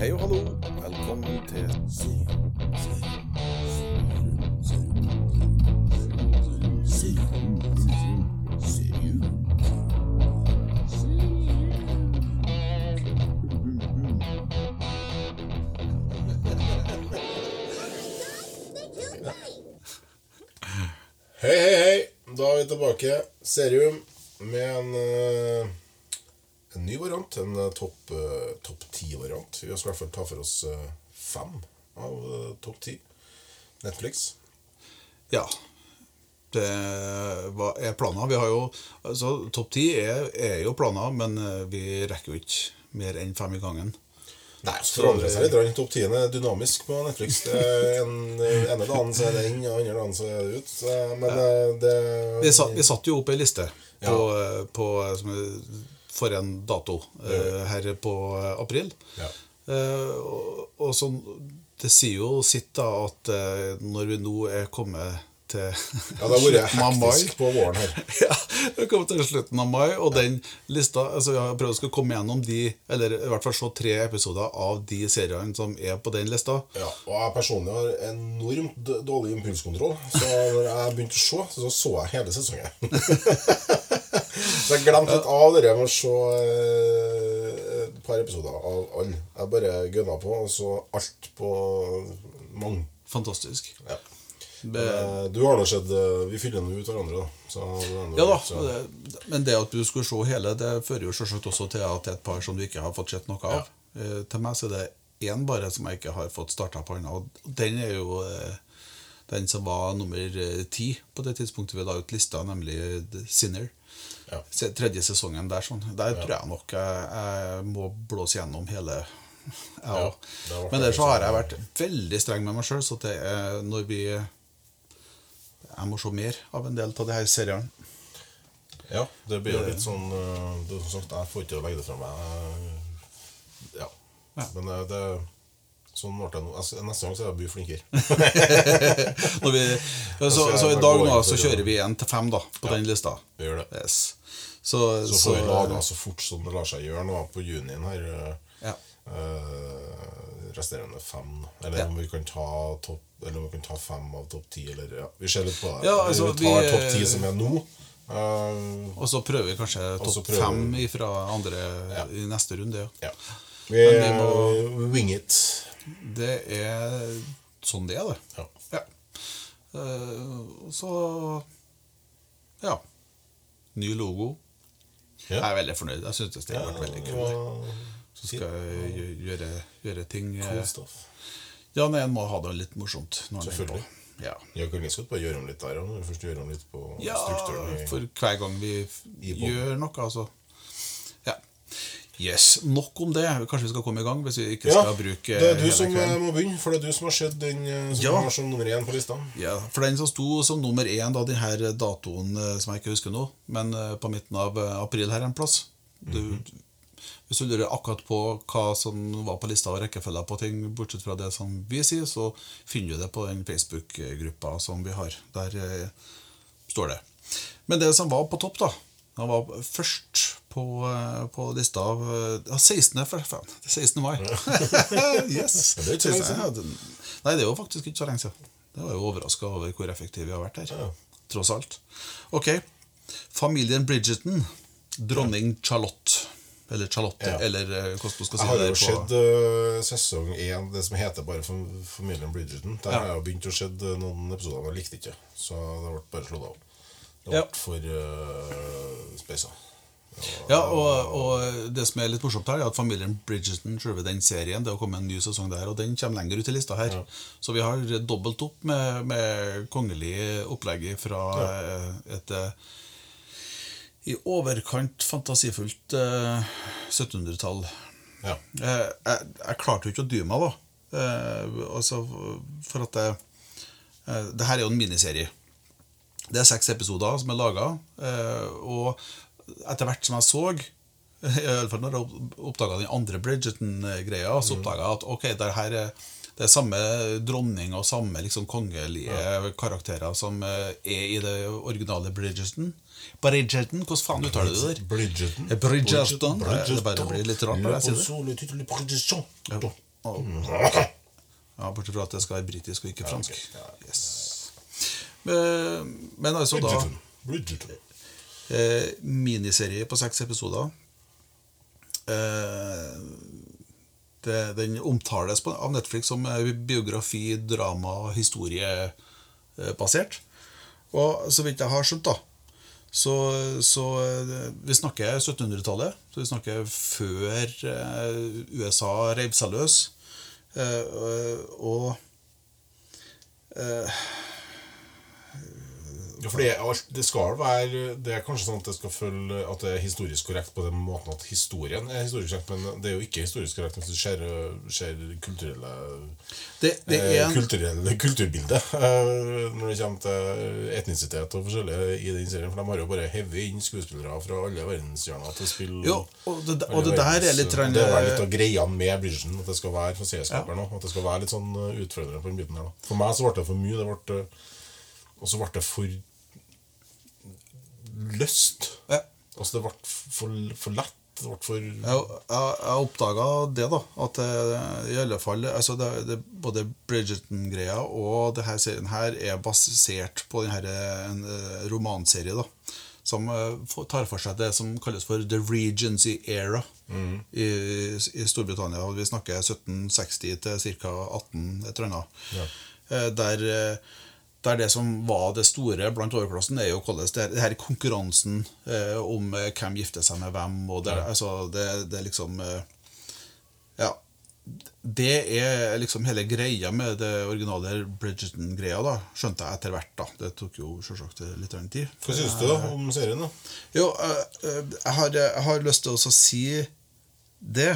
Hei og hallo. Velkommen til Hei, hei, hei. Da er vi tilbake. Serium med en, eh, en ny variant. En eh, topp uh, top 10-variant. Vi skal i hvert fall ta for oss uh, fem av uh, topp 10. Netflix. Ja. Det er planer. Vi har jo altså, Topp ti er, er jo planer, men eh, vi rekker jo ikke mer enn fem i gangen. Nei, så forandrer seg litt. Topp 10 er dynamisk på Netflix. Det en, ene dagen så er det inn, og andre dagen så er det ut. Så, men ja. det Vi, satt, vi satte jo opp ei liste på, eh, på, som er for en dato eh, her på eh, april. Ja. Eh, og, og sånn, det sier jo sitt da at eh, når vi nå er kommet til Ja, det har vært hektisk på våren her. ja, vi kom til slutten av mai, og den lista altså Jeg har prøvd å komme gjennom de, eller i hvert fall se tre episoder av de seriene som er på den lista. Ja, og jeg personlig har enormt dårlig impulskontroll. Så når jeg begynte å se, så så jeg hele sesongen. så jeg glemte litt av det med å se eh, et par episoder av alle. Jeg bare gønna på og så alt på mange. Fantastisk. Ja. Be- Eh, Du har nå sett eh, Vi fyller nå ut hverandre, da. Så Ja da, så- men det at du skulle se hele, det fører jo selvsagt også til at det er et par som du ikke har fått sett noe av. Ja. Til meg så er det én bare som jeg ikke har fått starta på ennå, og den er jo den som var nummer ti på det tidspunktet vi la ut lista, nemlig The Sinner. Ja. Tredje sesongen der, sånn. Der tror jeg nok jeg, jeg må blåse gjennom hele ja. Ja, Men så har jeg vært veldig streng med meg sjøl, så det er når vi Jeg må se mer av en del av de her seriene. Ja, det blir jo litt sånn Du er Som sagt, jeg får ikke legge det fra meg. eh, Ja. Ja. Men eh, det Sånn ble det nå. Neste gang så er jeg mye flinkere. Vi, så, så i dag nå så kjører vi én til fem da, på den lista. Vi gjør det. Yes. Så, Så får vi laga så fort som det lar seg gjøre nå på junien her. eh, ja. Uh, resterende fem. Eller Ja. om vi kan ta topp Eller om vi kan ta fem av topp ti. Eller ja, vi ser litt på det. Ja, altså, vi tar topp ti som er nå. Uh, Og så prøver vi kanskje topp fem fra andre Ja. i neste runde. Ja. ja. Vi, vi må- wing it. Det er sånn det er, det. Ja. Ja. Eh, så Ja. Ny logo. Jeg er veldig fornøyd. Jeg syns det har vært veldig kult. Så skal jeg gjøre, gjøre ting eh, Ja, nei, en må ha det litt morsomt. Når Selvfølgelig. Ja. Jeg kan liksom bare gjøre om litt der òg. Først gjøre om litt på Ja, strukturen. Ja, for hver gang vi gjør noe, altså. Ja. Yes, nok om det. Kanskje vi skal komme i gang hvis vi ikke Ja, skal bruke det er du som eh, kvelden. må begynne, for det er du som har sett den eh, som Ja. var som nummer én på lista. Ja, for den som sto som nummer én, da, denne datoen eh, som jeg ikke husker nå, men på midten av april her en plass du, Mhm. Hvis du lurer akkurat på hva som var på lista og rekkefølgen på ting, bortsett fra det som vi sier, så finner du det på den Facebook-gruppa som vi har. Der eh, står det. Men det som var på topp, da Han var først på, eh, på lista av eh, ja, 16. For, faen, er 16. mai. yes! Det er ikke så lenge det- Nei, det er jo faktisk ikke så lenge siden. Det var jo overraska over hvor effektive vi har vært her. Ja. Tross alt. Ok. Familien Bridgerton. Dronning Charlotte. Eller Charlotte, Ja. eller eh, hvordan du skal si Jeg har jo på- sett uh, sesong én, det som heter bare Familien Bridgerton. Der Ja. har jeg begynt å se noen episoder, men jeg likte ikke. Så det ble bare slått av. Det ble Ja. for uh, speisa. Ja, og, og det som er litt morsomt her, er at familien Bridgerton, selve den serien, det har kommet en ny sesong der, og den kommer lenger ut i lista her. Ja. Så vi har dobbelt opp med, med kongelig opplegg fra ja. et eh, i overkant fantasifullt eh, 1700-tall. Ja. Eh, jeg, jeg klarte jo ikke å dy meg, da. Eh, altså, for at det, eh, det her er jo en miniserie. Det er seks episoder som er laga, eh, og etter hvert som jeg så i alle fall når jeg oppdaga den andre Bridgerton-greia, så oppdaga jeg at ok, det her er det er samme dronning og samme liksom kongelige karakterer som eh, er i det originale Bridgerton. Bridgerton, hvordan faen uttaler du det der? Bridgerton. Eh, Bridgerton. Det- det bare blir litt rart når jeg sier det. Og, ja, Bortsett fra at det skal være britisk og ikke fransk. Yes. Men, men altså da Bridgerton. Eh, miniserie på seks episoder. Eh, det, den omtales på, av Netflix som eh, biografi, drama, historie eh, basert. Og så vidt jeg har skjønt, da, så, så eh, Vi snakker 1700-tallet. Så vi snakker før eh, USA reiv seg løs. Og Ja, for det, det skal være Det er kanskje sånn at det skal følge At det er historisk korrekt på den måten at historien er historisk korrekt, men det er jo ikke historisk korrekt hvis det skjer, skjer kulturelle det, det er eh, en, kulturelle kulturbildet eh, når det kommer til etnisitet og forskjellige i den serien. For de har jo bare hevet inn skuespillere fra alle verdenshjørner til spill. Jo, og det, og det der er litt litt Det er litt av greia med Bridgen, at det skal være for serieskaperen òg. At det skal være litt sånn eh, utfordrende på den biten her. da. For meg så ble det for mye. det ble, Og så ble det for løst. Ja. Altså det ble for, for lett. Det ble for Jeg, jeg, jeg oppdaga det, da. At det, i alle fall altså det, det, Både Bridgerton-greia og det her serien her er basert på denne, en eh, romanserie da som eh, tar for seg det som kalles for The Regency Era i, i Storbritannia. Vi snakker 1760 til ca. 18 et eller annet. Ja. Eh, Der, der det som var det store blant overklassen, er jo hvordan det, det her konkurransen eh, om eh, hvem gifter seg med hvem. Og det, altså, det, det liksom eh, Ja. Det er liksom hele greia med det originale Bridgerton-greia, da, skjønte jeg etter hvert. da. Det tok jo selvsagt litt tid. Hva syns du da om serien? da? Jo, eh, eh, jeg har, jeg har lyst til å si det.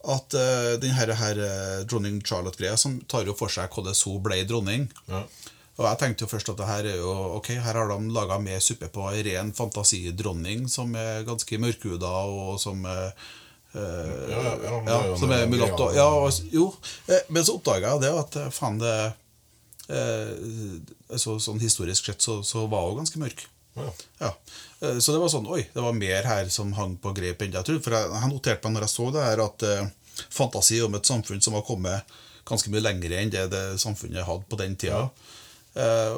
At uh, denne her, her eh, dronning Charlotte-greia som tar jo for seg hvordan hun ble dronning. Ja. Og jeg tenkte jo først at det her er jo Ok, her har de laga mer suppe på ei ren fantasidronning som er ganske mørkhuda, og som eh, eh, Ja, ja, ja, som er mulatt. og- Ja, og- jo. Eh, Men så oppdaga jeg det at faen, det eh, så, Sånn historisk sett så, så var hun ganske mørk. Ja. Ja. Så det var sånn Oi, det var mer her som hang på grep enn jeg trodde. For jeg, jeg noterte meg når jeg så det her, at eh, fantasi om et samfunn som var kommet ganske mye lenger enn det, det samfunnet hadde på den tida. Eh,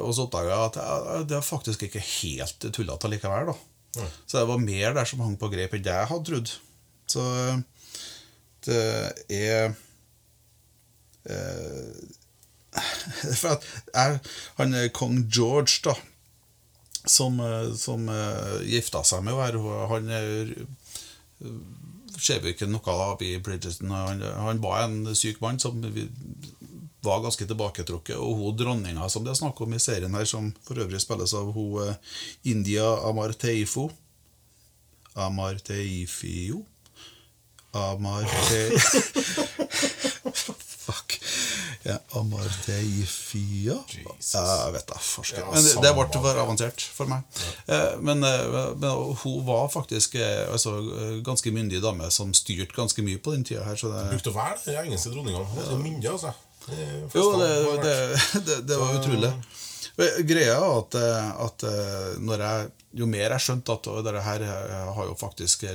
og så oppdaga jeg at eh, det er faktisk ikke helt tullete likevel. da. Så det var mer der som hang på grep enn det jeg hadde trodd. Så eh, det er eh, For at jeg, han kong George, da, som, eh, som eh, gifta seg med henne, han er, eh, ser vi ikke noe av i Bridgerton. Han, han var en syk mann som var ganske tilbaketrukket. Og hun dronninga som det er snakk om i serien her, som for øvrig spilles av hun eh, India Amarteifo Amarteifio Amarte... Fuck. Ja, Amarteifia Jesus. Jeg vet da, forsker. Men det, det ble for avansert for meg. Eh, Men, eh, men hun var faktisk altså, ganske myndig dame som styrte ganske mye på den tida her. Så det, Brukte å være den engelske dronninga. Hun var myndig, altså. Jo, det, det, det, det var utrolig. Greia er at, eh, at eh, jeg, jo mer jeg skjønte at dette her eh, har jo faktisk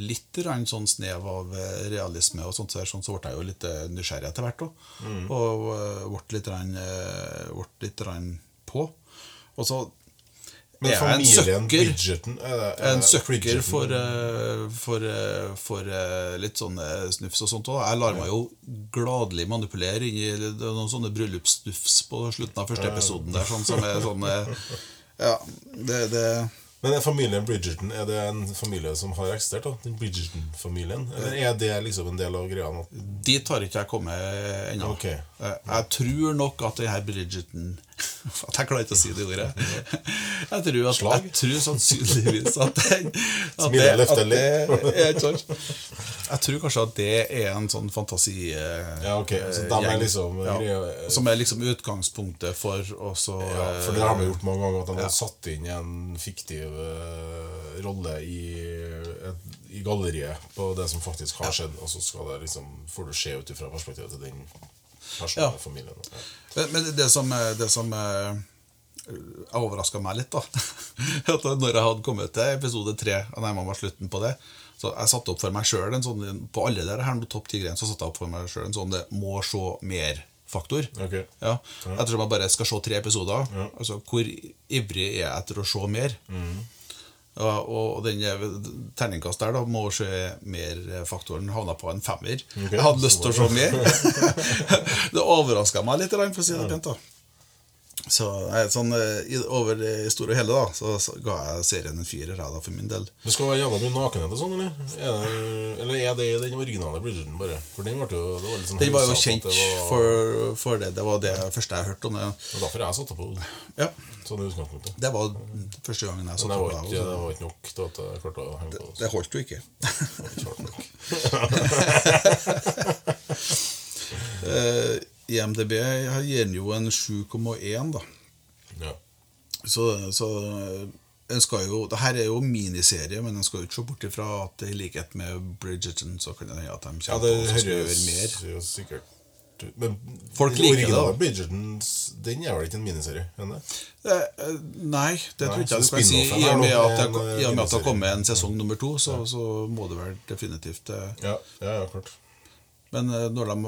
litt sånn snev av realisme, og sånt, så sånn, så ble jeg jo litt nysgjerrig etter hvert. også. Mm. Og ble litt, grann, eh, ble litt grann på. Og så Men er en søkker. budgeten, er det, er En søkker for, eh, for, eh, for eh, litt sånn eh, snufs og sånt òg. Jeg lar meg jo gladelig manipulere inn i noen sånne bryllupsstufs på slutten av første episoden der, sånn som er sånn eh, Ja, det, det Men familien Bridgerton Er det en familie som har eksistert? da? Den Bridgerton-familien? Eller er det liksom en del av greia? nå? tar ikke jeg kommet ennå. Ok. Eh, Jeg tror nok at det her Bridgerton At Jeg klarer ikke å si det ordet. Jeg tror, at, jeg tror sannsynligvis at, den, at, det, at? Jeg tror kanskje at det er en sånn fantasi... eh, Ja, ok. Så de er liksom ja, Som er liksom utgangspunktet for også Ja, for det har vi gjort mange ganger, at de har satt inn en fiktiv eh, rolle i, et, i galleriet på det som faktisk har skjedd, og så skal det liksom, får du se ut ifra perspektivet til den personen Ja. og familien. Ja. Men, men det som, det som eh, jeg overraska meg litt, da. At når jeg hadde kommet til episode tre og nærma meg slutten på det, så jeg satte opp for meg sjøl en sånn På alle der her topp ti-greiene så satte jeg opp for meg selv en sånn det må se mer-faktor. Ok. Ja, Ettersom jeg bare skal se tre episoder. Altså, Hvor ivrig er jeg etter å se mer? Mm. Ja, og den eh, terningkast der da må se mer-faktoren havna på en femmer. Jeg hadde lyst til å se mer. det overraska meg litt, for å si det pent. da så nei, sånn, eh, over det store og hele da Så, så ga jeg serien en firer, da, for min del. Det skal være jævla mye nakenhet og sånn, eller? Er det, eller er det den originale Bridgerton, bare? For den jo det var sånn Den var jo kjent var- for, for det. Det var det første jeg hørte om det. Det var derfor jeg satte på Ja, sånn i utgangspunktet. Det var første gangen jeg det på var det. altså. det var ikke nok til at jeg klarte å henge på. Det holdt jo ikke. Det. Eh, IMDb gir den jo en 7,1, da. Ja. Så, så en skal jo, det her er jo miniserie, men en skal jo ikke se bort ifra at i likhet med Bridgerton så kan det hende at de ja, kommer det til å gjøre mer. jo sikkert ut. Men Folk liker det, originale da. Bridgerton, den er vel ikke en miniserie? er det? Eh, eh, nei, det tror jeg ikke du kan si. I og med at det, en, i eh, og med at det har kommet en sesong nummer to, så, så må det vel definitivt eh, Ja, ja, ja klart. Men, eh, de,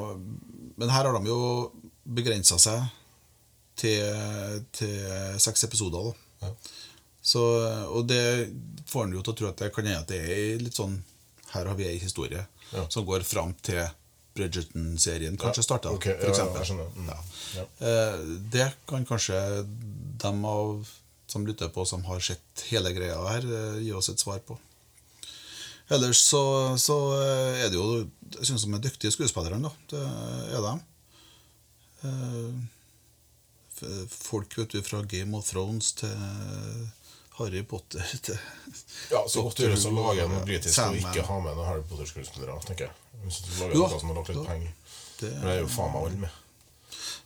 men her har de jo begrensa seg til, til seks episoder. Da. Ja. Så, og det får en jo til å tro at det kan hende at det er litt sånn Her har vi ei historie Ja. som går fram til Bridgerton-serien kanskje starta, Okay. Mm. Ja. Eh, Det kan kanskje dem av som lytter på, som har sett hele greia her, eh, gi oss et svar på. Ellers så, så eh, er det jo Jeg syns de er dyktige skuespillere. da. Det er de. Folk vet du, fra Game of Thrones til Harry Potter til Ja, så godt gjøres å lage en britisk og ikke ha med noen Harry Potter-skuespillere, tenker jeg. Hvis du lager noe som har lagt litt penger. Det- det er jo faen meg alle med.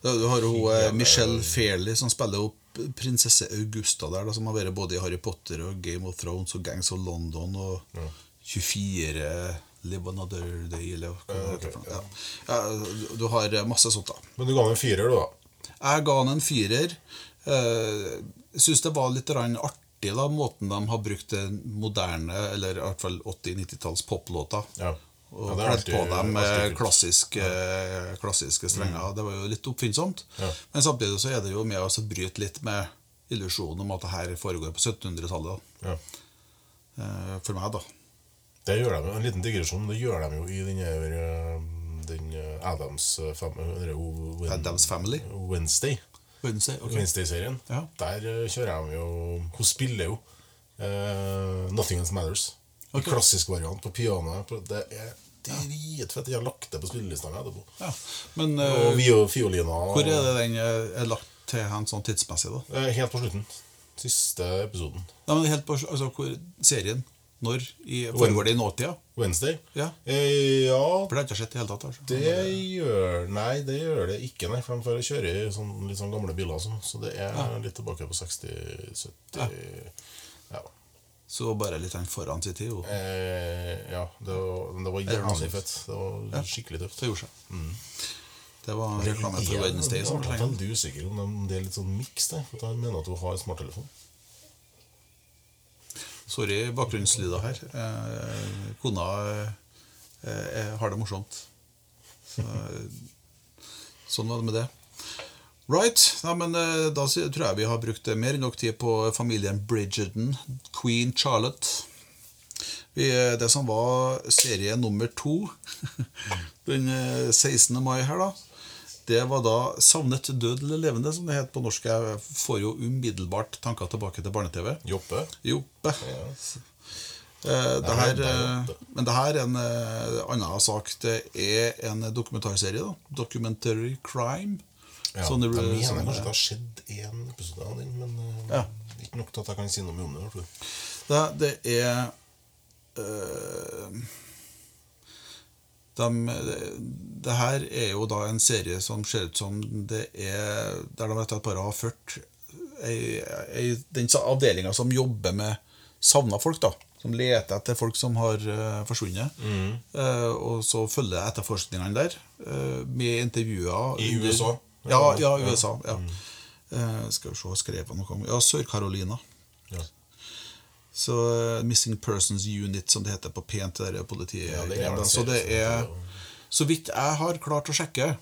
Ja, Du har jo eh, Michelle Fairley som spiller opp prinsesse Augusta der, da, som har vært både i Harry Potter og Game of Thrones og Gangs of London og 24 Live Another Day, eller hva det Ja. Ja. Ja, du- har eh, masse sånt, da. Men du ga den en firer, du, da? Jeg ga den en firer. Uh, Jeg syns det var litt grann artig, da, måten de har brukt det moderne, eller i hvert fall 80-90-talls poplåter. Ja. Og Ja, kledd på dem med kult. klassiske, klassiske strenger. Det var jo litt oppfinnsomt. Ja. Men samtidig så er det jo med å bryte litt med illusjonen om at det her foregår på 1700-tallet. Ja. Eh, For meg, da. Det gjør de. En liten digresjon. Det gjør de jo i den eh, den eh, Adams eh, Adams Family. Wednesday. Wednesday, okay. Wednesday-serien. Ja. Der eh, kjører hun jo Hun spiller jo uh, Nothing Else Matters. Okay. Klassisk variant på pianoet. Det er dritfett. Jeg har lagt det på spillelista mi etterpå. Ja. Men Og vi og fiolina. hvor er det den er lagt til hen sånn tidsmessig, da? Helt på slutten. Siste episoden. Nei, men helt på, altså, hvor, serien Når? I, foregår det i nåtida? Wednesday. Ja. Eh, ja, For det har ikke skjedd i hele tatt. Altså. det gjør Nei, det gjør det ikke, nei. For de får kjøre i sånn, litt sånn gamle biler sånn. Så det er litt tilbake på 60-70 ja. Så bare litt sånn foran sin tid. Eh, ja, det var, det var Er jævlig fett. Det var skikkelig tøft. Det gjorde seg. Det var reklame for Jeg er Wednesday. som veldig trenger. usikker om det er litt sånn miks. Jeg mener at hun har smarttelefon. Sorry, bakgrunnslyder her. Eh, kona eh, eh, har det morsomt. Så, sånn var det med det. Right. Ja, men Da tror jeg vi har brukt mer enn nok tid på familien Bridgerton, Queen Charlotte. Vi, det som var serie nummer to den eh, 16. mai her, da. Det var da 'Savnet død eller levende', som det het på norsk. Jeg får jo umiddelbart tanker tilbake til barne-TV. Joppe. Joppe. Eh, det her, eh, men det her er en eh, annen sak. Det er en dokumentarserie. da Documentary crime. Ja, Sånn det- jeg mener sånn kanskje det- har skjedd én episode av den, men eh, Ja. ikke nok til at jeg kan si noe om det. Det, det er dem- det, her er jo da en serie som ser ut som det er Der de at bare har ført ei, ei, den avdelinga som jobber med savna folk, da. Som leter etter folk som har uh, forsvunnet. Eh, og så følger etterforskningene der, uh, med intervjuer I USA? Ja, ja, i USA. ja. Eh, skal vi se, skrev han noe om Ja, Sør-Carolina. Ja. Så eh, Missing Persons Unit, som det heter på pent der politiet. Ja, det er så det er Så vidt jeg har klart å sjekke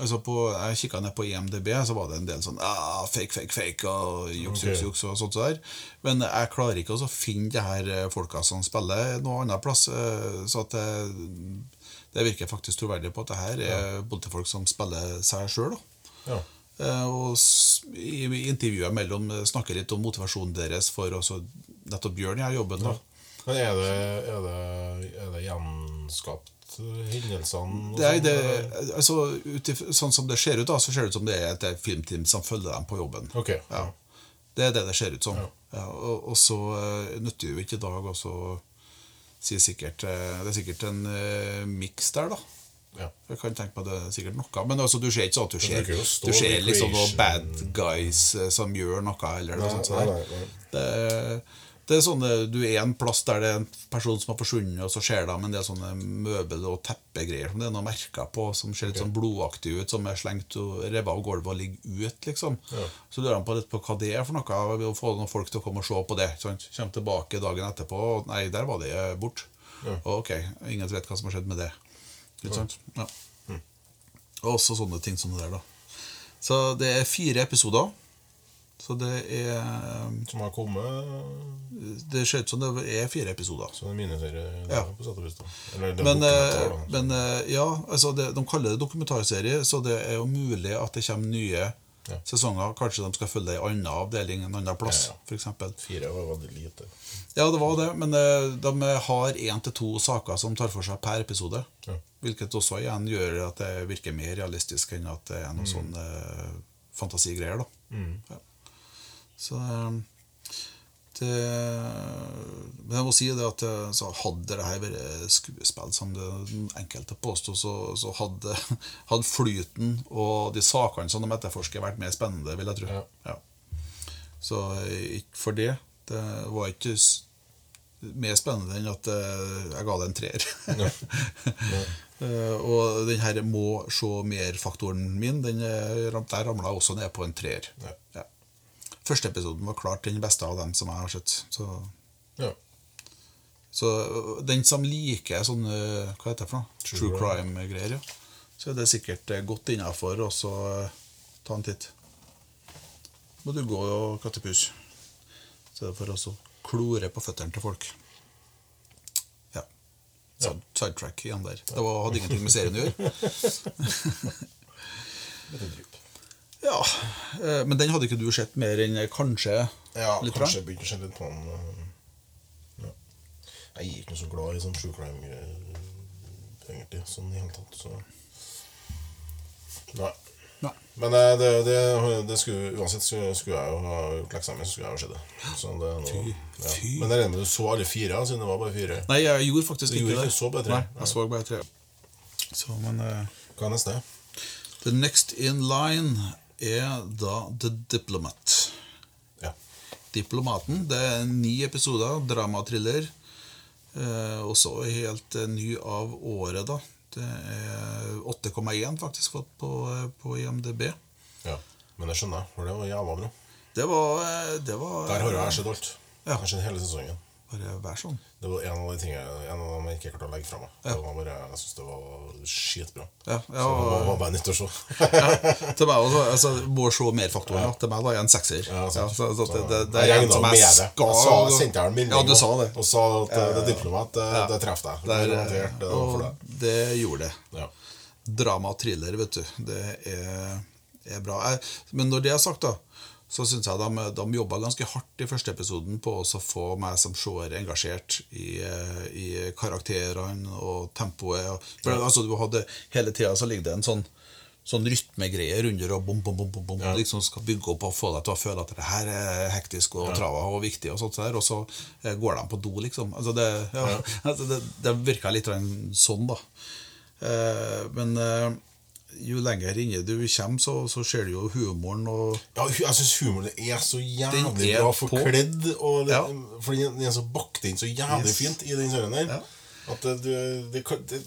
Altså på, Jeg kikka ned på IMDb, så var det en del sånn ah, fake, fake, fake og juks, okay. juks, juks og sånt der. Men jeg klarer ikke å finne de her eh, folka som spiller noe annet plass. eh, Så at det, det virker faktisk troverdig på at det her er politifolk som spiller seg sjøl. Ja. Eh, Og i intervjuet mellom eh, snakker litt om motivasjonen deres for å så nettopp gjøre denne jobben. da. Men er det, er det, er det gjenskapt eh, hendelsene? Det sånn, det, altså, sånn som det ser ut, da, så ser det ut som det er et filmteam som følger dem på jobben. Okay. Ja. Det er det det ser ut som. Ja, og, og så uh, nytter jo ikke i dag å si sikkert uh, Det er sikkert en uh, miks der, da. Ja. Jeg kan tenke meg det er sikkert noe. Men altså, du ser ikke sånn at du ser, du ser liksom noen bad guys eh, som gjør noe, eller noe sånt. nei. Det, det er sånn eh, Du er en plass der det er en person som har forsvunnet, og så ser de en del sånne møbel- og teppegreier som det er noe merker på, som ser litt sånn blodaktig ut, som er slengt og revet av gulvet og ligger ut, liksom. Ja. Så lurer han på litt på hva det er for noe, og vil få noen folk til å komme og se på det. Sant? Kommer tilbake dagen etterpå, og nei, der var det bort. Ja. Og ok, ingen vet hva som har skjedd med det. Ikke sant? Ja. Og også sånne ting som det der, da. Så det er fire episoder. Så det er Som har kommet Det ser ut som det er fire episoder. Så det er miniserie Ja. på sett og vis. da. Eller det Men, eh, da. men eh, ja, altså det, de kaller det dokumentarserie, så det er jo mulig at det kommer nye Ja. sesonger. Kanskje de skal følge ei anna avdeling en annen plass, Ja, ja. eksempel. Fire var veldig lite. Ja, det var det, men eh, de har én til to saker som tar for seg per episode. Ja. Hvilket også igjen gjør at det virker mer realistisk enn at det er noen sånne eh, fantasigreier. da. Mm. Så eh, det, Men jeg må si det at eh, så hadde det her vært skuespill, som det enkelte påstod, så, så hadde, hadde flyten og de sakene som de etterforsker, vært mer spennende, vil jeg tro. Ja. Ja. Så eh, ikke for det. Det var ikke mer spennende enn at eh, jeg ga det en treer. Og den her må se mer-faktoren min, den, der ramla også ned på en treer. Ja. Første episoden var klart den beste av dem som jeg har sett. Så, Ja. så øh, den som liker sånne Hva heter det for noe? True True crime-greier, ja. Så er det sikkert eh, godt innafor å så, eh, ta en titt. Må du gå og kattepus. Så det er det for å klore på føttene til folk. Ja. ja. sidetrack igjen der. Det var, hadde ingenting med serien å gjøre. Ja, eh, Men den hadde ikke du sett mer enn eh, kanskje Ja, litt? kanskje jeg begynte å se litt på den. eh, Ja. Jeg er ikke så glad i sånn true crime-greier, egentlig, sånn i hele tatt. Så. Nei. Nei. Men eh, det, det, det skulle, uansett skulle, skulle jeg jo ha gjort leksa mi, så skulle jeg jo sett det. Så det noe, ja. Men jeg regner med du så alle fire, siden det var bare fire. Nei, jeg gjorde faktisk ikke gjorde det. ikke så bare tre? Nei, jeg så bare tre. Så, men eh, Hva er neste? The next in line er da The Diplomat. Ja. Diplomaten. Det er ni episoder, dramatriller. Eh, også helt eh, ny av året, da. Det er 8,1 faktisk fått på, eh, på IMDb. ja. Men det skjønner jeg, for det var jævla bra. Det var, eh, det var Der har jeg sett alt. Ja. Kanskje hele sesongen. Bare vær sånn. Det var en av de tingene En av dem jeg ikke klarte å legge fra meg. Ja. Det var bare, jeg synes det var skitbra. Ja, Så det var, ja, bare nytt å se. til meg også, altså, må se mer-faktoren. Ja. Til meg da jeg en sekser. Ja, sant. så, så, det, det, det jeg er en regnet som jeg skal Jeg sa, sendte jeg en melding Ja, du sa det. og sa at Ja, ja, det ja. diplomat. Det, Ja. det traff deg. Det for og det gjorde det. Ja. Drama og thriller, vet du. Det er, er bra. Jeg, men når det er sagt, da, så syns jeg de, de jobba ganske hardt i første episoden på å få meg som seer engasjert i, eh, i karakterene og tempoet. og- For, altså, du hadde, hele tida så ligger det en sånn Sånn rytmegreie under og bom, bom, bom, bom, bom Ja. liksom skal bygge opp og få deg til å føle at det her er hektisk og trava og viktig, og sånt der, og så eh, går de på do, liksom. Altså det, ja, altså det, det virka litt sånn, da. Eh, men eh, jo lenger inni du kommer, så, så ser du jo humoren og Ja, jeg syns humoren er så jævlig er bra forkledd. Og det, Ja. For den er så bakt inn så jævlig Yes. fint i den serien der. Ja. At det, det, det,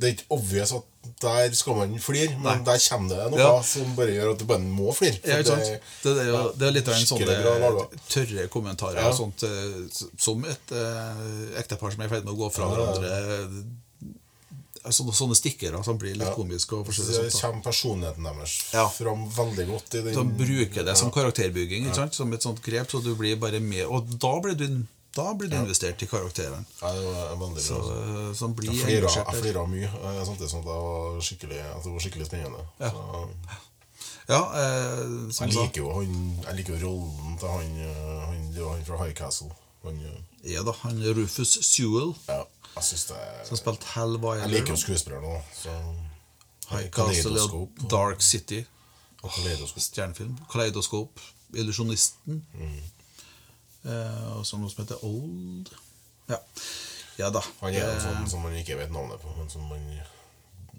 det, er ikke obvious at der skal man flire, men Nei. der kommer det noe Ja. som bare gjør at du bare må flire. Ja, det- Det, er jo, det er litt av en sånne bra laget. tørre kommentarer og sånt, eh, som et eh, ektepar som er i ferd med å gå fra hverandre. Eh, Sånne, sånne stikkere som blir litt Ja. komiske. og Så kommer personligheten deres Ja. fram veldig godt. i den... De bruker det som karakterbygging ikke sant? som et sånt grep, så du blir bare med. Og da blir du, da blir du investert i karakteren. Ja, det var veldig Så, bra. Så, som blir Jeg flirer mye. eh, Samtidig som det var skikkelig, det var skikkelig spennende. Ja. Så, Ja, eh, som jeg liker jo han Jeg liker jo rollen til han, eh, han, han fra High Castle. Han, eh, Ja da, han Rufus Sewell, ja, jeg synes det som spilte Hal Jeg liker jo skuespilleren òg, så High Castle og. Dark City. Og Kaleidoskop. Stjernefilm. Kaleidoskop. Illusjonisten. Mm. Eh, og så noe som heter Old. Ja, ja da. Han er jo Eh, sånn som man ikke vet navnet på, men som man,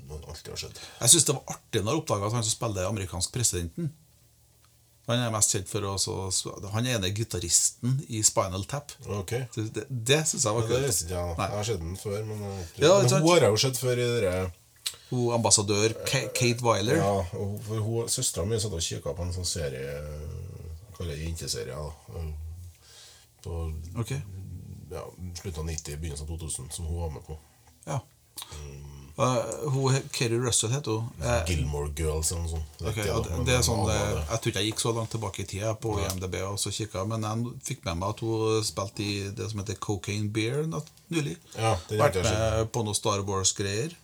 man alltid har sett. Jeg syns det var artig når jeg oppdaga at han som spiller amerikansk presidenten Han er mest kjent for å Han ene gitaristen i Spinal Tap. Okay. Det, det, syns jeg var Men det kult. visste ikke jeg. Jeg har sett den før, men, Ja, men hun har jeg jo sett før i dere Hun ambassadør Ka- Kate Weiler. Ja, for hun, søstera mi satt og kikka på en sånn serie kaller det jenteserie. På okay. ja, slutten av 90, begynnelsen av 2000, som hun var med på. Ja. Eh, hun, Keri Russell heter hun. Eh, Gilmore Girls eller noe sånt. Det, okay, det, det er sånn var eh. Jeg tror ikke jeg gikk så langt tilbake i tida på IMDb, og så kikket, men jeg fikk med meg at hun spilte i det som heter Cocaine Beer nylig. Ja, vært jeg med på noe Star Wars-greier.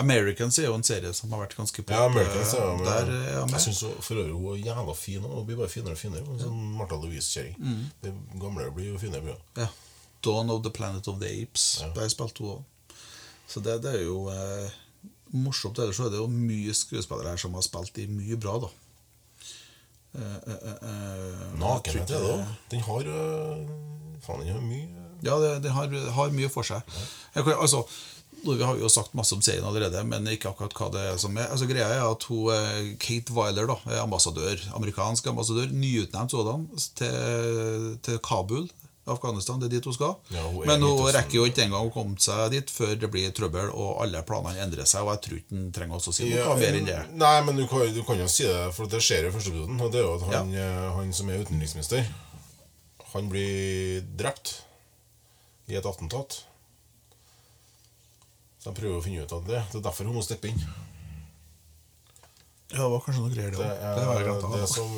Americans er jo en serie som har vært ganske pop. Ja, Americans er jo eh. Der ja, jeg Jeg syns for øvrig hun er jævla fin. Hun blir bare finere og finere. En Sånn Martha Louise-kjerring. Mm. Det Gamle blir jo finere. Ja. Dawn of the Planet of the Apes. Ja. Der spilte hun òg. Så det, det er jo eh, morsomt. Ellers er det jo mye skuespillere her som har spilt i mye bra, da. Eh, eh, eh, eh, Nakenhet er det òg. Den har øh, Faen, den har mye Ja, det har, har mye for seg. Jeg altså, vi har jo sagt masse om serien allerede, men ikke akkurat hva det er som er. Altså, greia er at hun, eh, Kate Weiler da, er ambassadør, amerikansk ambassadør, nyutnevnt sådan, til, til Kabul, Afghanistan. Det er dit hun skal. Ja, hun men hun rekker jo ikke engang å komme seg dit før det blir trøbbel, og alle planene endrer seg. Og jeg tror ikke han trenger å si noe Ja, mer enn det. Nei, men du kan, du kan jo si det, for det skjer jo i første episoden. Og det er jo at han, ja. han som er utenriksminister, han blir drept i et attentat. Så de prøver å finne ut av det. Det er derfor hun må steppe inn. Ja, det var kanskje noe greier, det òg. Det, Det det, det som,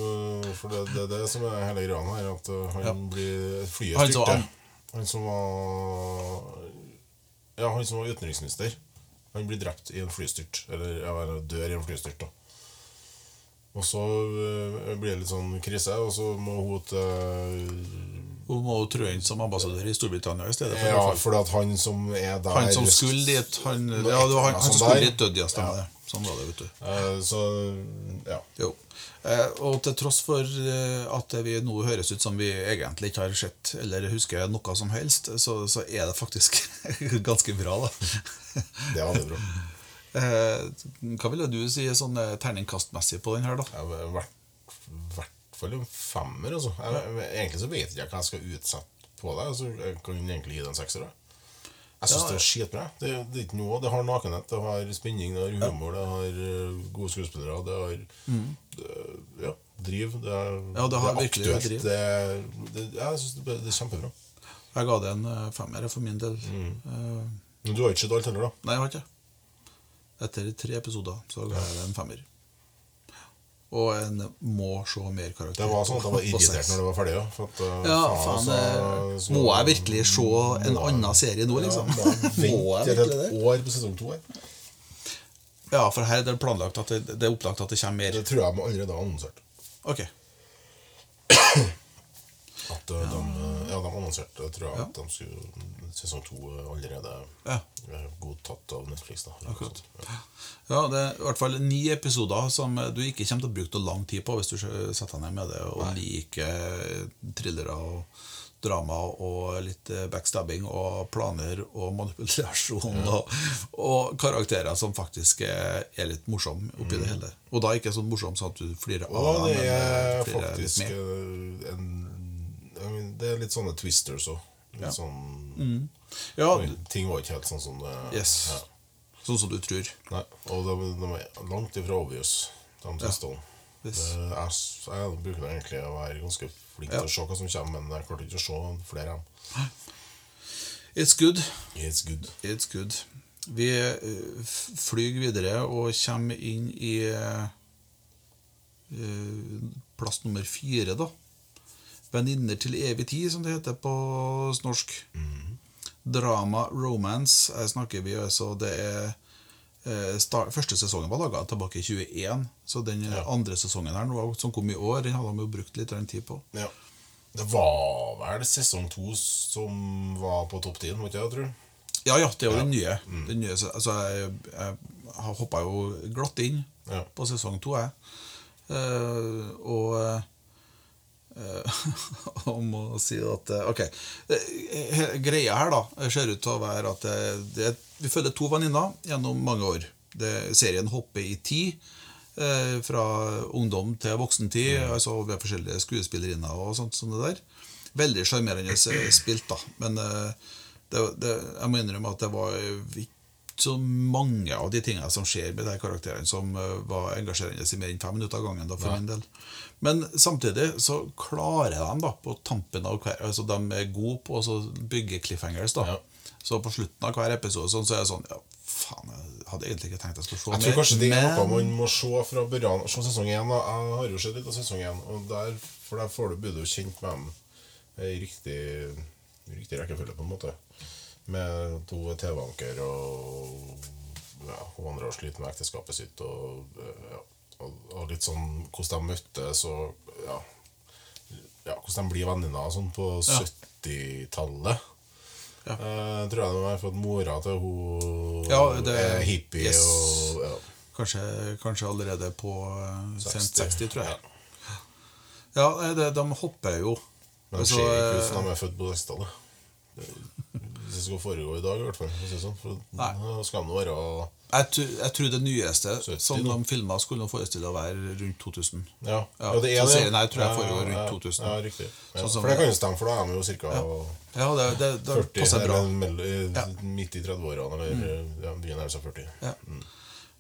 for det, det det som er hele greia her, at øh, han Ja. blir flyet Han styrte. an- Han som var Ja, han som var utenriksminister. Han blir drept i en flystyrt. Eller ja, dør i en flystyrt, da. Og så øh, blir det litt sånn krise, og så må hun til Hun må jo trå inn som ambassadør i Storbritannia i stedet. For Ja, for at han som er der Han som skulle dit Han, ja, han, han Sånn skulle dit, døde, ja. Stemmer det. Sånn var det, vet du. eh, Så ja. Jo. Eh, og til tross for eh, at vi nå høres ut som vi egentlig ikke har sett eller husker noe som helst, så, så er det faktisk ganske bra, da. Det var det bra. Eh, hva ville du si sånn eh, terningkastmessig på den her, da? Jeg hvert fall en femmer. Altså. Jeg, egentlig så vet jeg ikke hva jeg skal utsette på deg, Altså, jeg kan egentlig gi den en sekser. jeg. Jeg syns Ja. det er skitbra. Det, det er ikke noe. Det har nakenhet, det har spenning, det har humor, det har øh, gode skuespillere, det har det, ja, driv. Det er, Mm. Ja, det har er aktuelt. driv. Det, det, jeg syns det, det er kjempebra. Jeg ga det en eh, femmer for min del. Mm. Uh, Men du har ikke sett alt heller, da? nei, jeg har ikke. Etter tre episoder så ga jeg det en femmer. Og en må se mer karakter. Det var sånn at jeg var irritert når det var ferdig. Ja, Uh, øh, Ja, faen, faen, så- eh, så- må jeg virkelig se en annen serie nå, liksom? Ja, må jeg Må virkelig et det? år på sesong to? her? Ja, for her er det planlagt at det, det er opplagt at det kommer mer. Det tror jeg må allerede ha annonsert. Ok. At uh, de, uh, ja, de annonserte tror jeg, at de skulle sesong to uh, allerede Ja. godtatt av Netflix. da Akkurat. Ja, det er i hvert fall ni episoder som du ikke kommer til å bruke noe lang tid på hvis du setter deg ned med det og liker thrillere og drama og litt eh, backstabbing og planer og manipulasjon og, og karakterer som faktisk er, er litt morsomme oppi det hele. Og da ikke sånn morsom sånn at du flirer av, Og det eh, er faktisk en Det er litt sånne twisters òg. Ja. sånn Ja, Ting var ikke helt sånn som det Yes. ja. Sånn som du tror. Nei, og de, de er langt ifra obvious, de siste. Det- Jeg, jeg bruker egentlig å være ganske flink Ja. til å se hva som kommer, men jeg klarte ikke å se flere av dem. It's good. It's good. It's good. Vi eh, flyr videre og kommer inn i eh, eh, plass nummer fire, da. 'Venninner til evig tid', som det heter på norsk. Drama romance. Her snakker vi altså Det er eh, start, Første sesongen var laga tilbake i 21, så den Ja. andre sesongen her nå, som kom i år, den hadde de jo brukt litt tid på. Ja. Det var vel sesong to som var på topp 10, måtte jeg, tror jeg. Ja, ja, det er jo den nye. Den nye altså, jeg, jeg hoppa jo glatt inn Ja. på sesong to, jeg. Uh, og eh, å må si at eh, Ok. Eh, Greia her da ser ut til å være at det, vi følger to venninner gjennom mange år. Det, serien hopper i tid. eh, Fra ungdom til voksentid, altså ved forskjellige skuespillerinner og sånt som det der. Veldig sjarmerende spilt, da. Men eh, det, det, jeg må innrømme at det var ikke så mange av de tingene som skjer med de karakterene, som eh, var engasjerende i mer enn fem minutter av gangen. da, for min del. Men samtidig så klarer de da, på tampen av hver altså De er gode på å bygge cliffhangers. da. Ja. Så på slutten av hver episode sånn, så er det sånn ja, Faen, jeg hadde egentlig ikke tenkt jeg skulle se mer. Jeg tror kanskje det er noe man må se fra Buran, Se sesong én. Jeg har jo sett litt av sesong én, for der får du, blir du kjent med dem i riktig, riktig rekkefølge, på en måte. Med to TV-anker og ja, hun andre har slitt med ekteskapet sitt, og, ja, og, og litt sånn hvordan de møttes, og ja, ja, hvordan de blir venninner sånn på Ja. 70-tallet. Ja. Eh, tror jeg de har fått mora til hun Ja, det- er hippie yes. og ja. Kanskje, kanskje allerede på eh, sent 60, tror jeg. Ja. Ja, det, de hopper jo. Men det Altså, skjer ikke eh, hvis de er født på 60-tallet. Det skal foregå i dag, i hvert fall. Sånn. for Nei. skal de være Jeg, jeg tror det nyeste 70 som de filma, skulle nå forestille å være rundt 2000. Ja, Ja, ja det er så serien her tror jeg foregår rundt ja, 2000. Ja, riktig. Sånn for det kan jo stemme, for da er de jo ca. Ja, det, det, det 40, passer bra. eller mell- Ja. Mm. midt i 30-årene, eller ja, begynner nærmere seg 40. Ja.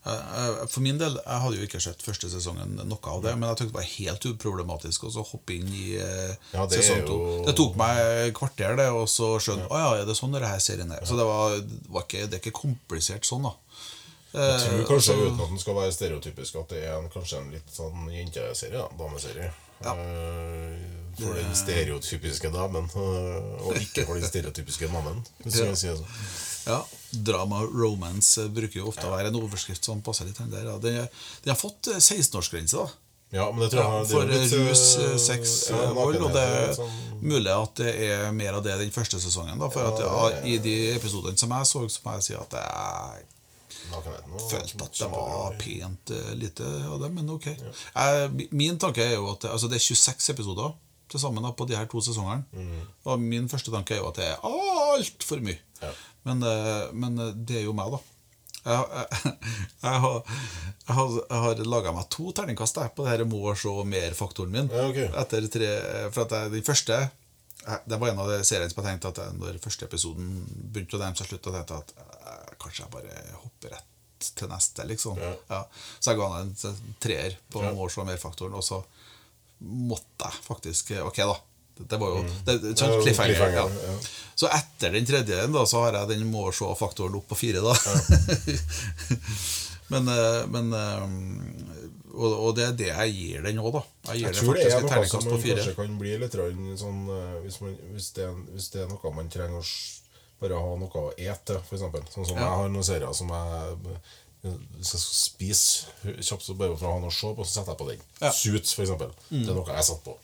For min del, jeg hadde jo ikke sett første sesongen noe av det, men jeg tenkte det var helt uproblematisk å så hoppe inn i eh, Ja, sesong to. jo- Det tok meg et kvarter, det, og så skjønne Å ja, er det sånn denne serien er? Så det, var, var ikke, det er ikke komplisert sånn, da. Jeg tror kanskje, altså- uten at den skal være stereotypisk, at det er en, kanskje en litt sånn jenteserie. da, Dameserie. Ja. Eh, For den stereotypiske damen, eh, og ikke for den stereotypiske mannen. Ja. si. Ja, Drama romance eh, bruker jo ofte å være en overskrift som passer litt der. Ja. Er- den har fått eh, 16-årsgrense, da. Ja, men det tror jeg Ja, for litt, rus, eh, eh, sex, ja, eh, vold. Og det er sånn- mulig at det er mer av det den første sesongen. Da, for at ja, I de episodene som jeg så, så må jeg si at det er følte at det var pent eh, lite av det, men ok. Mm. Min tanke er jo at altså det er 26 episoder til sammen på de her to sesongene. Og min første tanke er jo at det er altfor mye. Ja. Men, eh, men eh, det er jo meg, da. Jeg, jeg, jeg har, jeg har, har laga meg to terningkast på det her må se mer-faktoren min. Ja, okay. Tre, for at Den første Det var en av de seriene som jeg tenkte at når første episoden begynte å nærme seg slutt, tenkte at kanskje jeg bare hopper rett til neste, liksom. Ja. Så jeg ga han en treer på Ja. må se mer-faktoren, og så måtte jeg faktisk Ok, da. Det var jo det, Mm. Er cliffhanger. Ja. Så etter den tredje da, så har jeg den må se-faktoren opp på fire. da Men, eh, men eh, og, og det er det jeg gir den òg, da. Jeg Jeg tror det er noe som man kanskje kan bli litt sånn eh, hvis, man, hvis, det, hvis det er noe man trenger å bare ha noe å ete, eksempel. Sånn som Ja. jeg har noen serier som jeg hvis jeg skal spise kjapt så bare for å ha noe å se på, så setter jeg på den. Ja. Mm. Suits, for eksempel. Det er noe jeg setter på.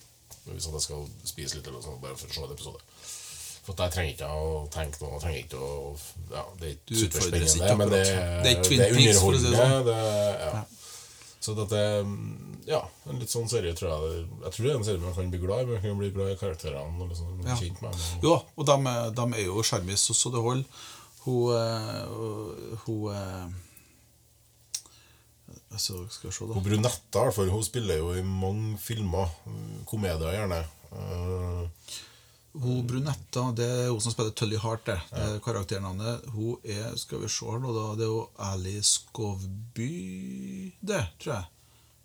Hvis jeg skal spise litt, eller sånn, bare for å se en episode. For der trenger ikke å tenke noe. trenger ikke å, ja, Det er ikke superspennende, men det. Det er det er det sånn. underholdende. Det, ja. Så dette Ja, en litt sånn serie tror jeg Jeg tror det er en serie man kan bli glad i. Man kan bli glad i karakterene og liksom Ja. kjent med dem. Jo, og de, de er jo sjarmis så det holder. Hun eh, Hun eh, altså, Skal se, da. Hun Brunetta for hun spiller jo i mange filmer. Komedier, gjerne. Eh, Hun Brunetta, det er hun som spiller Tully Heart, det. det er karakternavnet. Hun er Skal vi se her nå, da. Det er jo Ali Skovby, det, tror jeg.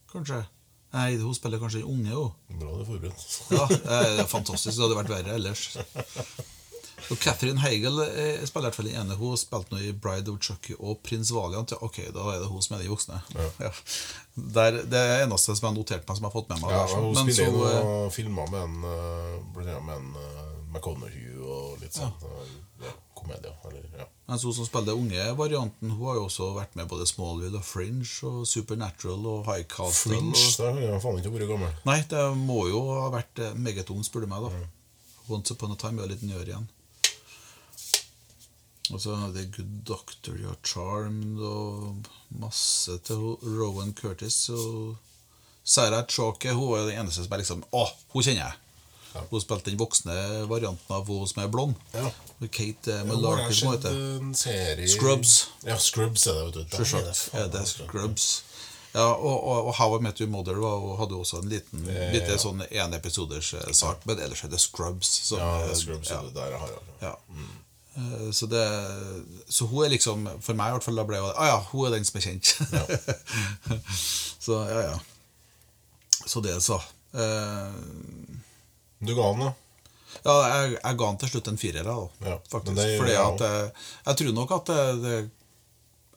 Kanskje. Nei, hun spiller kanskje den unge, hun. Bra du er forberedt. Ja, det er fantastisk. Det hadde vært verre ellers. Og Catherine Heigel eh, spiller i hvert fall den ene. Hun spilte nå i Bride of Chucky og Prins Valiant. Ja, ok, da er det hun som er de voksne. Ja. Der, det er eneste som jeg har notert meg, som jeg har fått med meg. Ja, der, hun Men spiller så, og eh, noen filmer med en uh, med en uh, McConaughey og litt sånn ja. komedier. Eller, ja. mens hun som spiller den unge varianten, hun har jo også vært med både Smallville og Fringe og Supernatural og High Castle. Fringe, Og... Det har jeg faen ikke vært gammel. Nei, det må jo ha vært meget ung, spør du meg. da Once upon a time er litt nyere igjen. Og så hadde det Good Doctor, ja, Charmed og masse til Rowan Curtis. Og Sarah Chalke hun er den eneste som er liksom Å, hun kjenner jeg! Ja. Hun spilte den voksne varianten av hun som er blond. Ja. Kate eh, Malarkey, som hun heter. Scrubs. Ja, Scrubs er det, vet du. Der er det det altså. Scrubs? Ja, og, og, og How I Met Your Mother var, og hadde også en liten Eh, bitte ja. sånn enepisoders sak, men ellers er det Scrubs. Som, Ja, er Scrubs ja, det der jeg har det. ja. Eh, Så, det, så hun er liksom For meg i hvert fall da ble det Ah ja, hun er den som er kjent. så ja, ja. Så det, så. Uh, Du ga den, da? ja, jeg, jeg ga den til slutt en firer, da. Ja, faktisk. det Fordi at jeg, jeg tror nok at det, det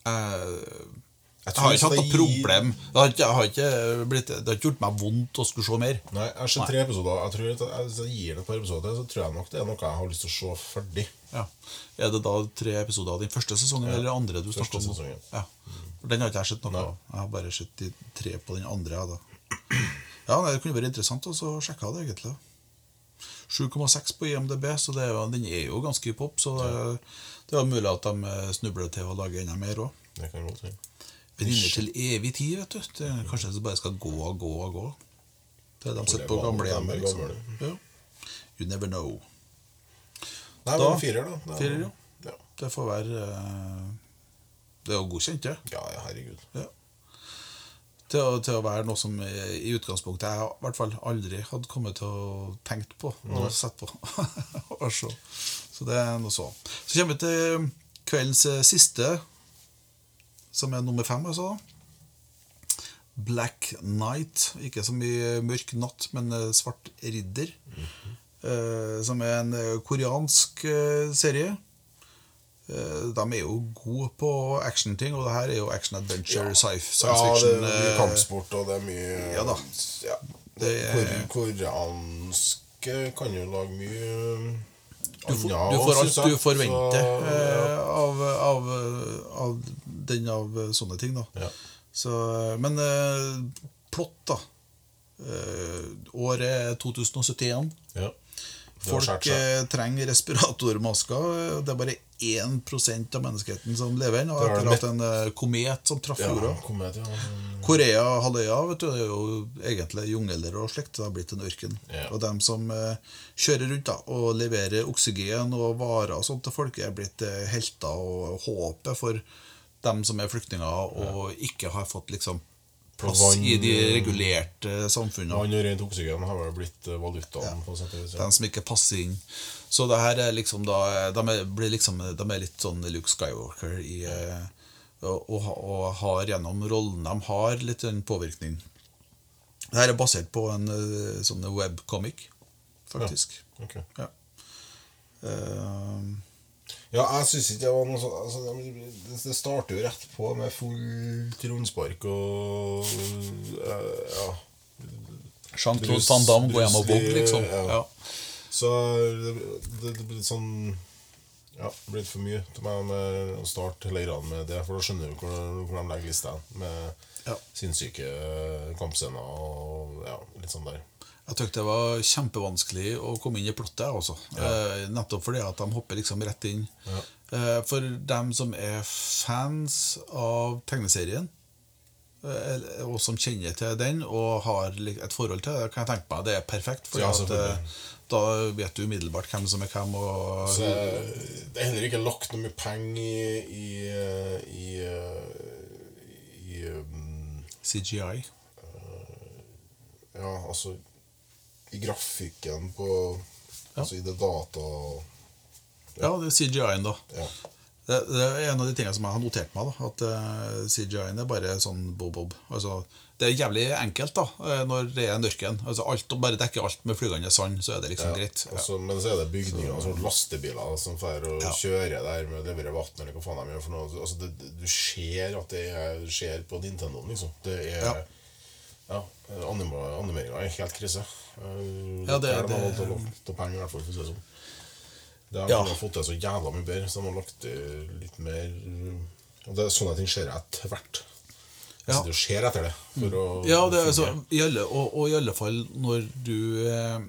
jeg, Jeg jeg har ikke hatt noe problem. Det har ikke, har ikke blitt, det har ikke gjort meg vondt å skulle se mer. Nei, jeg har sett tre episoder. Jeg tror at jeg, Hvis jeg gir det et par episoder til, så tror jeg nok det er noe jeg har lyst til å se ferdig. Ja. Er det da tre episoder av den første sesongen Ja, eller andre du første snakker om? sesongen. Ja. Den har ikke jeg sett noe av. Jeg har bare sett de tre på den andre. Ja, da. ja Det kunne vært interessant å så sjekke det, egentlig. 7,6 på IMDb, så det er jo, den er jo ganske pop. Så det, det er mulig at de snubler til å lage enda mer òg. Det kan godt hende. Venninner til evig tid, vet du. Det, kanskje de bare skal gå og gå og gå. Det er de sitter på Hvor gamlehjem. er Liksom. Ja. You never know. Nei, Da- men firer, da. Det er- Firer, ja. ja. Det får være eh, Det er jo godkjent, det. Ja, ja, herregud. Ja. Til, å, til å være noe som eh, i utgangspunktet jeg i hvert fall aldri hadde kommet til å tenkt på og sett på. og se. Så det er noe så. Så kommer vi til kveldens eh, siste, som er nummer fem. Altså. Black Night. Ikke så mye mørk natt, men eh, Svart ridder. eh, som er en eh, koreansk eh, serie. Eh, De er jo gode på actionting, og det her er jo action-adventure, ja. science Ja, det er mye kampsport, og det er mye Ja da. Ja. Det er- koreanske kan jo lage mye du, får, du får alt du forventer Så, ja. av, av, av den av sånne ting, da. Ja. Så, men eh, plott, da. Eh, året er 2071. ja. Folk eh, trenger respiratormasker. Det er bare 1% av menneskeheten som lever ennå, Og etter at en eh, komet som traff Ja, jorda. komedie, ja. Korea-halvøya vet du, det er jo egentlig jungler og slikt. Det har blitt en ørken. Ja. Og dem som eh, kjører rundt da, og leverer oksygen og varer og sånt til folk, er blitt eh, helter og håpet for dem som er flyktninger og ikke har fått liksom plass vann- i de regulerte samfunnene. Vann og rent oksygen har vel blitt eh, valutaen. Ja. De som ikke passer inn. Så det her er liksom da De er, blir liksom, de er litt sånn Luke Skywalker i eh, og, og, har gjennom rollen de har litt en påvirkning. Det her er basert på en eh, sånn webcomic, faktisk. Ja. Ok. Ja. Eh, Ja, jeg syns ikke det var noe sånn altså, det, starter jo rett på med fullt rundspark og eh, Ja. Jean-Claude Van Damme går hjem og vogg, liksom. ja. Ja. Så det, det, det blir sånn Ja, det blir for mye til meg med å starte leirene med det, for da skjønner du hvor, hvor de legger lista med Ja. sinnssyke kampscener og ja, litt sånn der. Jeg syntes det var kjempevanskelig å komme inn i plottet, også. Eh, nettopp fordi at de hopper liksom rett inn. Ja. Eh, for dem som er fans av tegneserien, eh, og som kjenner til den og har et forhold til det, kan jeg tenke meg det er perfekt. For Ja, da vet du umiddelbart hvem som er hvem. Og, Så det er heller ikke lagt noe mye penger i i, i, i, um, CGI. Ja, altså I grafikken på Altså i det data... Ja, det er CGI-en, da. Ja. Det, det er en av de tingene som jeg har notert meg. da At uh, CGI-en er bare sånn bob-bob. Altså, det er jævlig enkelt da eh, når det er en ørken. Altså, alt, Bare dekker alt med flygende sand, så er det liksom greit. Ja. Også, men så er det bygninger, altså lastebiler som får å Ja. kjøre der med å levere vann, eller hva faen de gjør for noe. Altså, det, du ser at det er, skjer på Nintendoen, liksom. Det er Ja. Ja. Animeringa er helt krise. Eh, Ja, det- der de har det- lagt av penger, i hvert fall, for å si det sånn. Det har Ja. fått til så jævla mye bedre, så de har lagt til litt mer Og det er sånne ting skjer etter hvert. Jeg Ja. sitter og ser etter det. For å Ja, det er så, i alle, og, og i alle fall når du eh,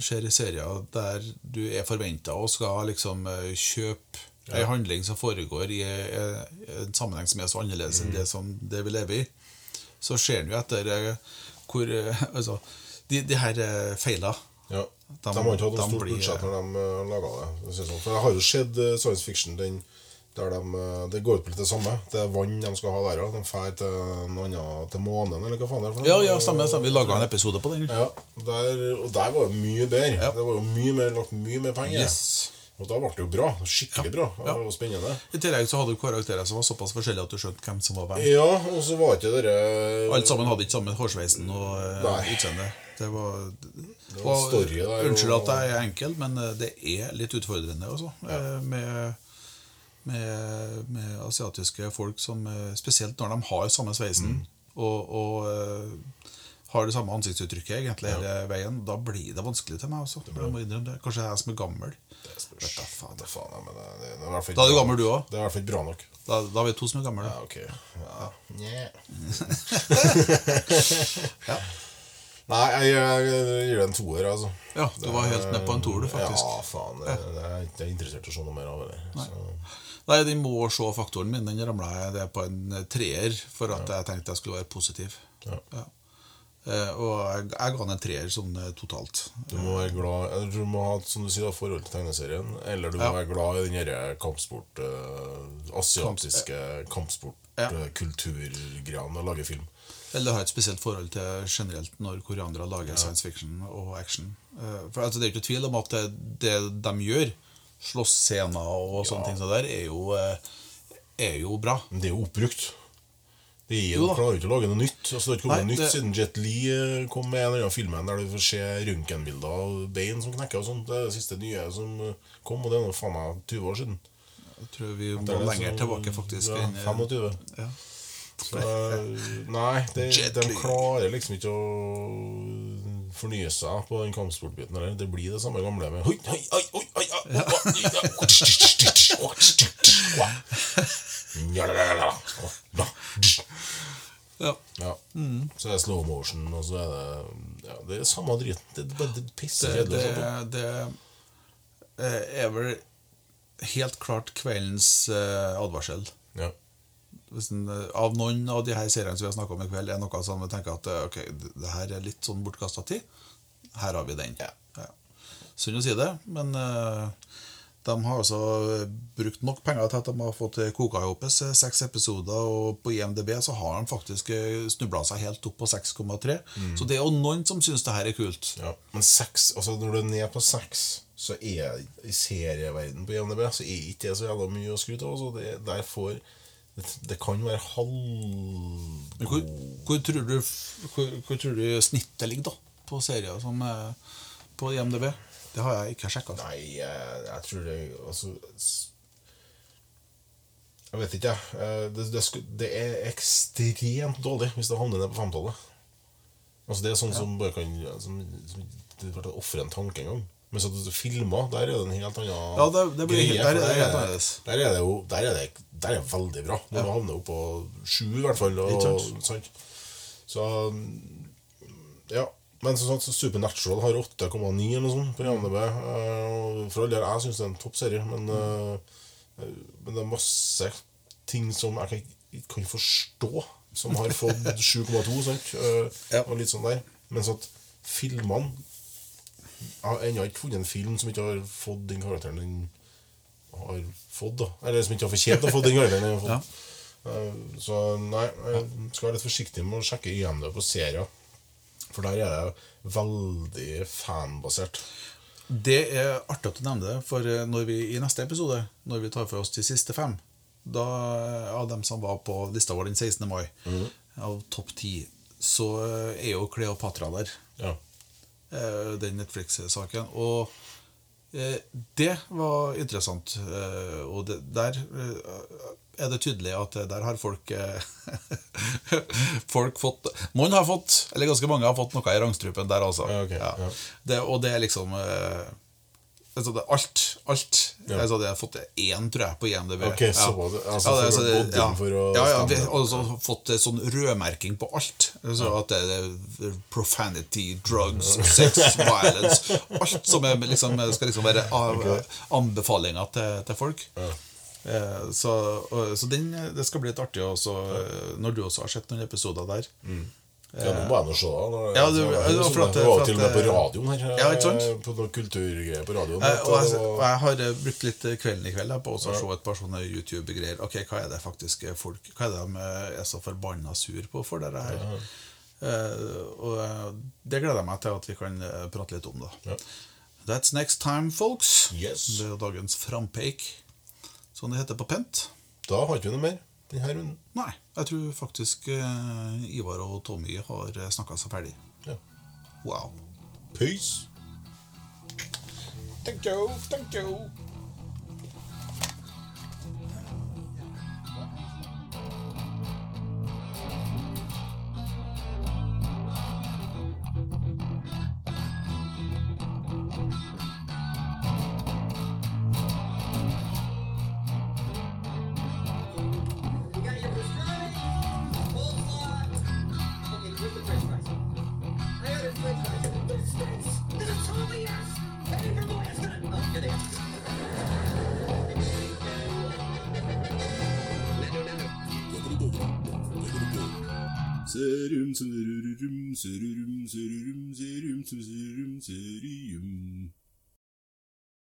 ser serier der du er forventa og skal liksom eh, kjøpe Ja. en handling som foregår i eh, en sammenheng som er så annerledes enn det som det vi lever i, så ser en jo etter eh, hvor eh, Altså, de, de her eh, feila Ja. De- De, har ikke hatt noe stort blir- budsjett når de uh, laga det. for det sånn. Har jo eh, science fiction den, der de, eh, det går ut på litt det samme. Det er vann de skal ha der. De drar til noe annet til månen, eller hva faen det er. Ja, ja, stemmer. stemmer. Vi laga en episode på den. Ja, der, og der var det mye bedre. Ja. Det var jo mye mer, lagt mye mer penger. Yes. Og da ble det jo bra. Skikkelig bra. Ja. Og spennende. I tillegg så hadde du karakterer som var såpass forskjellige at du skjønte hvem som var hvem. Ja, og så var ikke dere Alt sammen hadde ikke samme hårsveisen og eh, utseende. Det var, det var en story der, Unnskyld at jeg er enkel, men eh, det er litt utfordrende også. Ja. Med, med, med asiatiske folk som eh, Spesielt når de har samme sveisen Mm. og, og eh, har det samme ansiktsuttrykket egentlig hele veien. Da blir det vanskelig til meg. Også. Jeg må innrømme det. Kanskje jeg er som er gammel. Det spørs. Faen. Det, faen, ja, men det, det, det er Da er du gammel, du også? Det er i hvert fall ikke bra nok. Da, da er vi to som er gamle. Ja, ok. Ja. Ja. Nei, jeg, jeg gir det en toer, altså. Ja, du var helt ned på en toer, du, faktisk. Ja, faen. Det, det er ikke interessert i å se noe mer av det. Så. Nei, den må se faktoren min. Den ramla jeg det på en eh, treer for at jeg tenkte jeg skulle være positiv. Ja. Ja. Eh, og jeg, jeg ga den en treer sånn eh, totalt. Du må være glad Du må ha som du sier, forhold til tegneserien. Eller du må Ja. være glad i den kampsport eh, asiatiske Ja. kampsportkulturgreiene og lage film. Eller ha et spesielt forhold til generelt når koreanere lager science fiction og action. For altså, Det er ikke tvil om at det, det de gjør, slåssscener og sånne ting så der, er jo, er jo bra. Men det er jo oppbrukt. De Jo da. klarer ikke å lage noe nytt. Altså, det har ikke kommet Nei, noe nytt det- siden Jet Li eh, kom med en eller annen film der du får se røntgenbilder av bein som knekker. og sånt. Det er det siste nye som eh, kom, og det er nå faen meg 20 år siden. Jeg tror vi må Det er det lenger som- tilbake, faktisk. Ja, eh, 25. ja. Så, eh, nei, det, de klarer liksom ikke å fornye seg på den kampsportbiten. Eller. Det blir det samme gamle med Hoi, hoi, oi, oi, oi, oi, oi. Ja. Ja. Så er det slow motion, og så er det ja, Det er samme driten. Det pisse Det, kjedelig å det, det eh, er vel helt klart kveldens eh, advarsel. Ja. En, eh, av noen av de her seriene som vi har snakket om i kveld, er noe som vi tenker at eh, ok, det det her er litt sånn bortkasta tid. Her har vi den. Ja. Synd å si det, men eh, de har altså brukt nok penger til at de har fått koka i hop eh, seks episoder, og på IMDb så har de faktisk snubla seg helt opp på 6,3. Så det er jo noen som syns det her er kult. Ja, men seks, altså når du er ned på seks, så er i serieverden på IMDb så er ikke det så jævla mye å skryte av. Så det, der får, det, det kan være halv... Hvor, hvor, tror du, hvor, hvor tror du snittet ligger da på serier som er på IMDb? Det har jeg ikke sjekka. Nei, jeg, jeg tror det Altså Jeg vet ikke, jeg. Eh, Det, det, det er ekstremt dårlig hvis det havner ned på femtallet. Altså Det er sånn som bare kan som, som, Det blir ofre en tanke en gang. Men så at du filmer, der er det en helt annen Ja, det- det blir- greie, der er for det. Der er det jo Der er det, der er veldig bra. Når Ja. du havner oppå på sju, i hvert fall. Og, sant? Så Ja. Men sånn at Supernatural har 8,9 eller noe sånt på IMDb. Uh, For all del, jeg syns det er en toppserie, men, uh, men det er masse ting som jeg kan, ikke kan forstå, som har fått 7,2. sant? Uh, Ja. Og litt sånn der. Mens at filmene Jeg har ennå ikke funnet en film som ikke har fått den karakteren den har fått. da Eller som ikke har fortjent å få den karakteren den har fått. Eh, Så nei, jeg skal være litt forsiktig med å sjekke IMDb på serier. For der er det veldig fanbasert. Det er artig at du nevner det, for eh, når vi i neste episode, når vi tar for oss de siste fem, da eh, av dem som var på lista vår den 16. mai, av topp ti, så eh, er jo Kleopatra der. Ja. Den Netflix-saken. Og det var interessant. Og det, der er det tydelig at eh, der har folk eh, Folk fått Noen har fått, eller ganske mange har fått noe i rangstrupen der, altså. Ja, ja. Det, og det er liksom eh, altså det, Alt. alt Ja. altså det har fått én, tror jeg, på IMDb. Ok, så det- altså Ja, så det- gått ja. for å ja, ja, har også fått sånn rødmerking på alt. Så at det er profanity, drugs, sex, violence Alt som er, liksom, skal liksom være av, anbefalinger til, til folk. Eh, Så, så den, det skal bli litt artig også, eh, når du også har sett noen episoder der. Ja, nå må jeg nå se da. Ja, du- altså, ja, for at- for til og med på radioen her. Ja, ikke sant? eh, På noen kulturgreier på radioen. Eh, Og jeg, og jeg har eh, brukt litt kvelden i kveld på å se et par sånne YouTube-greier. Ok, Hva er det faktisk folk Hva er det de eh, er så forbanna sur på for dette her? Eh, og eh, det gleder jeg meg til at vi kan eh, prate litt om. da Ja. That's next time, folks. Yes. Det er dagens frampeik, som det heter på pent. Da har ikke vi noe mer denne runden. Nei, jeg tror faktisk eh, Ivar og Tommy har snakka seg ferdig. Ja. Wow. Peace. Thank you, thank you. You